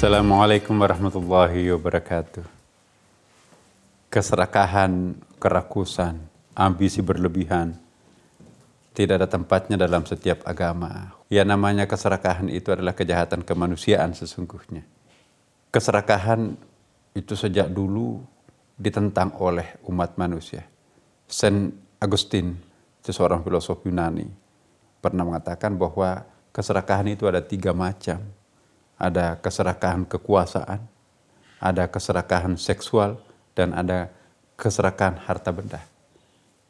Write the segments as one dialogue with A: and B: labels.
A: Assalamualaikum warahmatullahi wabarakatuh. Keserakahan, kerakusan, ambisi berlebihan tidak ada tempatnya dalam setiap agama. Ya namanya keserakahan itu adalah kejahatan kemanusiaan sesungguhnya. Keserakahan itu sejak dulu ditentang oleh umat manusia. Saint Augustine, seorang filosof Yunani, pernah mengatakan bahwa keserakahan itu ada tiga macam. Ada keserakahan kekuasaan, ada keserakahan seksual, dan ada keserakahan harta benda.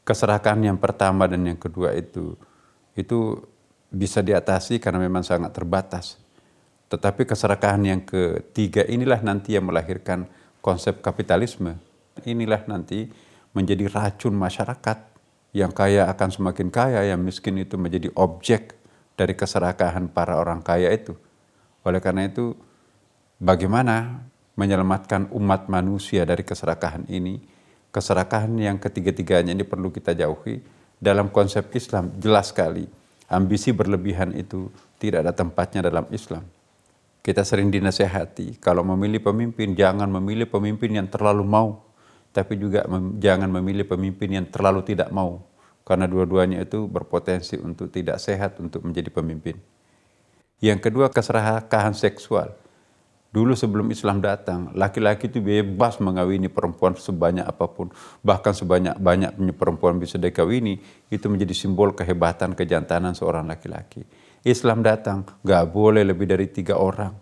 A: Keserakahan yang pertama dan yang kedua itu itu bisa diatasi karena memang sangat terbatas. Tetapi keserakahan yang ketiga inilah nanti yang melahirkan konsep kapitalisme. Inilah nanti menjadi racun masyarakat. Yang kaya akan semakin kaya, yang miskin itu menjadi objek dari keserakahan para orang kaya itu. Oleh karena itu, bagaimana menyelamatkan umat manusia dari keserakahan ini? Keserakahan yang ketiga-tiganya ini perlu kita jauhi. Dalam konsep Islam jelas sekali, ambisi berlebihan itu tidak ada tempatnya dalam Islam. Kita sering dinasehati, kalau memilih pemimpin, jangan memilih pemimpin yang terlalu mau tapi juga mem jangan memilih pemimpin yang terlalu tidak mau karena dua-duanya itu berpotensi untuk tidak sehat untuk menjadi pemimpin. Yang kedua keserakahan seksual. Dulu sebelum Islam datang, laki-laki itu bebas mengawini perempuan sebanyak apa pun. Bahkan sebanyak-banyaknya perempuan bisa dikawini, itu menjadi simbol kehebatan, kejantanan seorang laki-laki. Islam datang, gak boleh lebih dari tiga orang.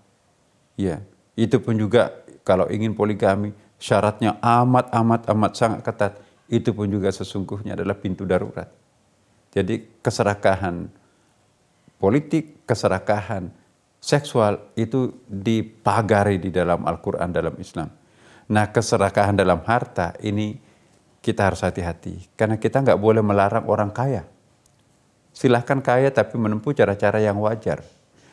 A: Ya, itu pun juga kalau ingin poligami, syaratnya amat amat amat sangat ketat itu pun juga sesungguhnya adalah pintu darurat. Jadi keserakahan politik, keserakahan seksual itu dipagari di dalam Al-Quran dalam Islam. Nah keserakahan dalam harta ini kita harus hati-hati karena kita nggak boleh melarang orang kaya. Silahkan kaya tapi menempuh cara-cara yang wajar.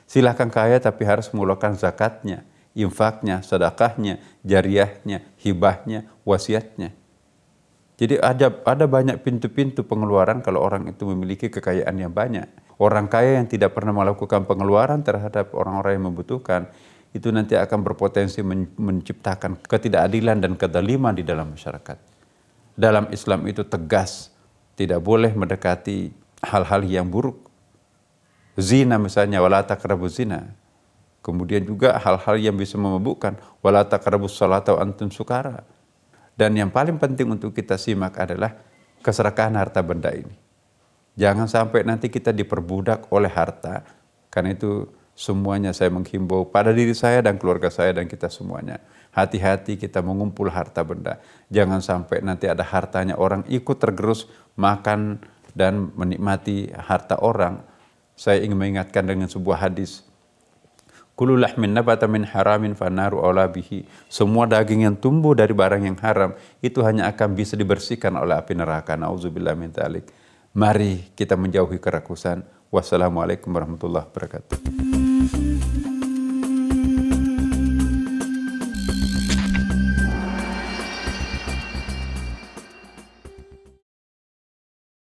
A: Silahkan kaya tapi harus mengeluarkan zakatnya infaknya, sedekahnya, jariahnya, hibahnya, wasiatnya. Jadi ada ada banyak pintu-pintu pengeluaran kalau orang itu memiliki kekayaan yang banyak. Orang kaya yang tidak pernah melakukan pengeluaran terhadap orang-orang yang membutuhkan itu nanti akan berpotensi menciptakan ketidakadilan dan kedaliman di dalam masyarakat. Dalam Islam itu tegas, tidak boleh mendekati hal-hal yang buruk. Zina misalnya, wala taqrabu zina Kemudian juga hal-hal yang bisa memabukkan. Wala taqrabus salata antum sukara. Dan yang paling penting untuk kita simak adalah keserakahan harta benda ini. Jangan sampai nanti kita diperbudak oleh harta. Karena itu semuanya saya menghimbau pada diri saya dan keluarga saya dan kita semuanya. Hati-hati kita mengumpul harta benda. Jangan sampai nanti ada hartanya orang ikut tergerus makan dan menikmati harta orang. Saya ingin mengingatkan dengan sebuah hadis Kullu lahmin nabata min haramin fanaru aula bihi. Semua daging yang tumbuh dari barang yang haram itu hanya akan bisa dibersihkan oleh api neraka. Nauzubillah min talik. Mari kita menjauhi kerakusan. Wassalamualaikum warahmatullahi wabarakatuh.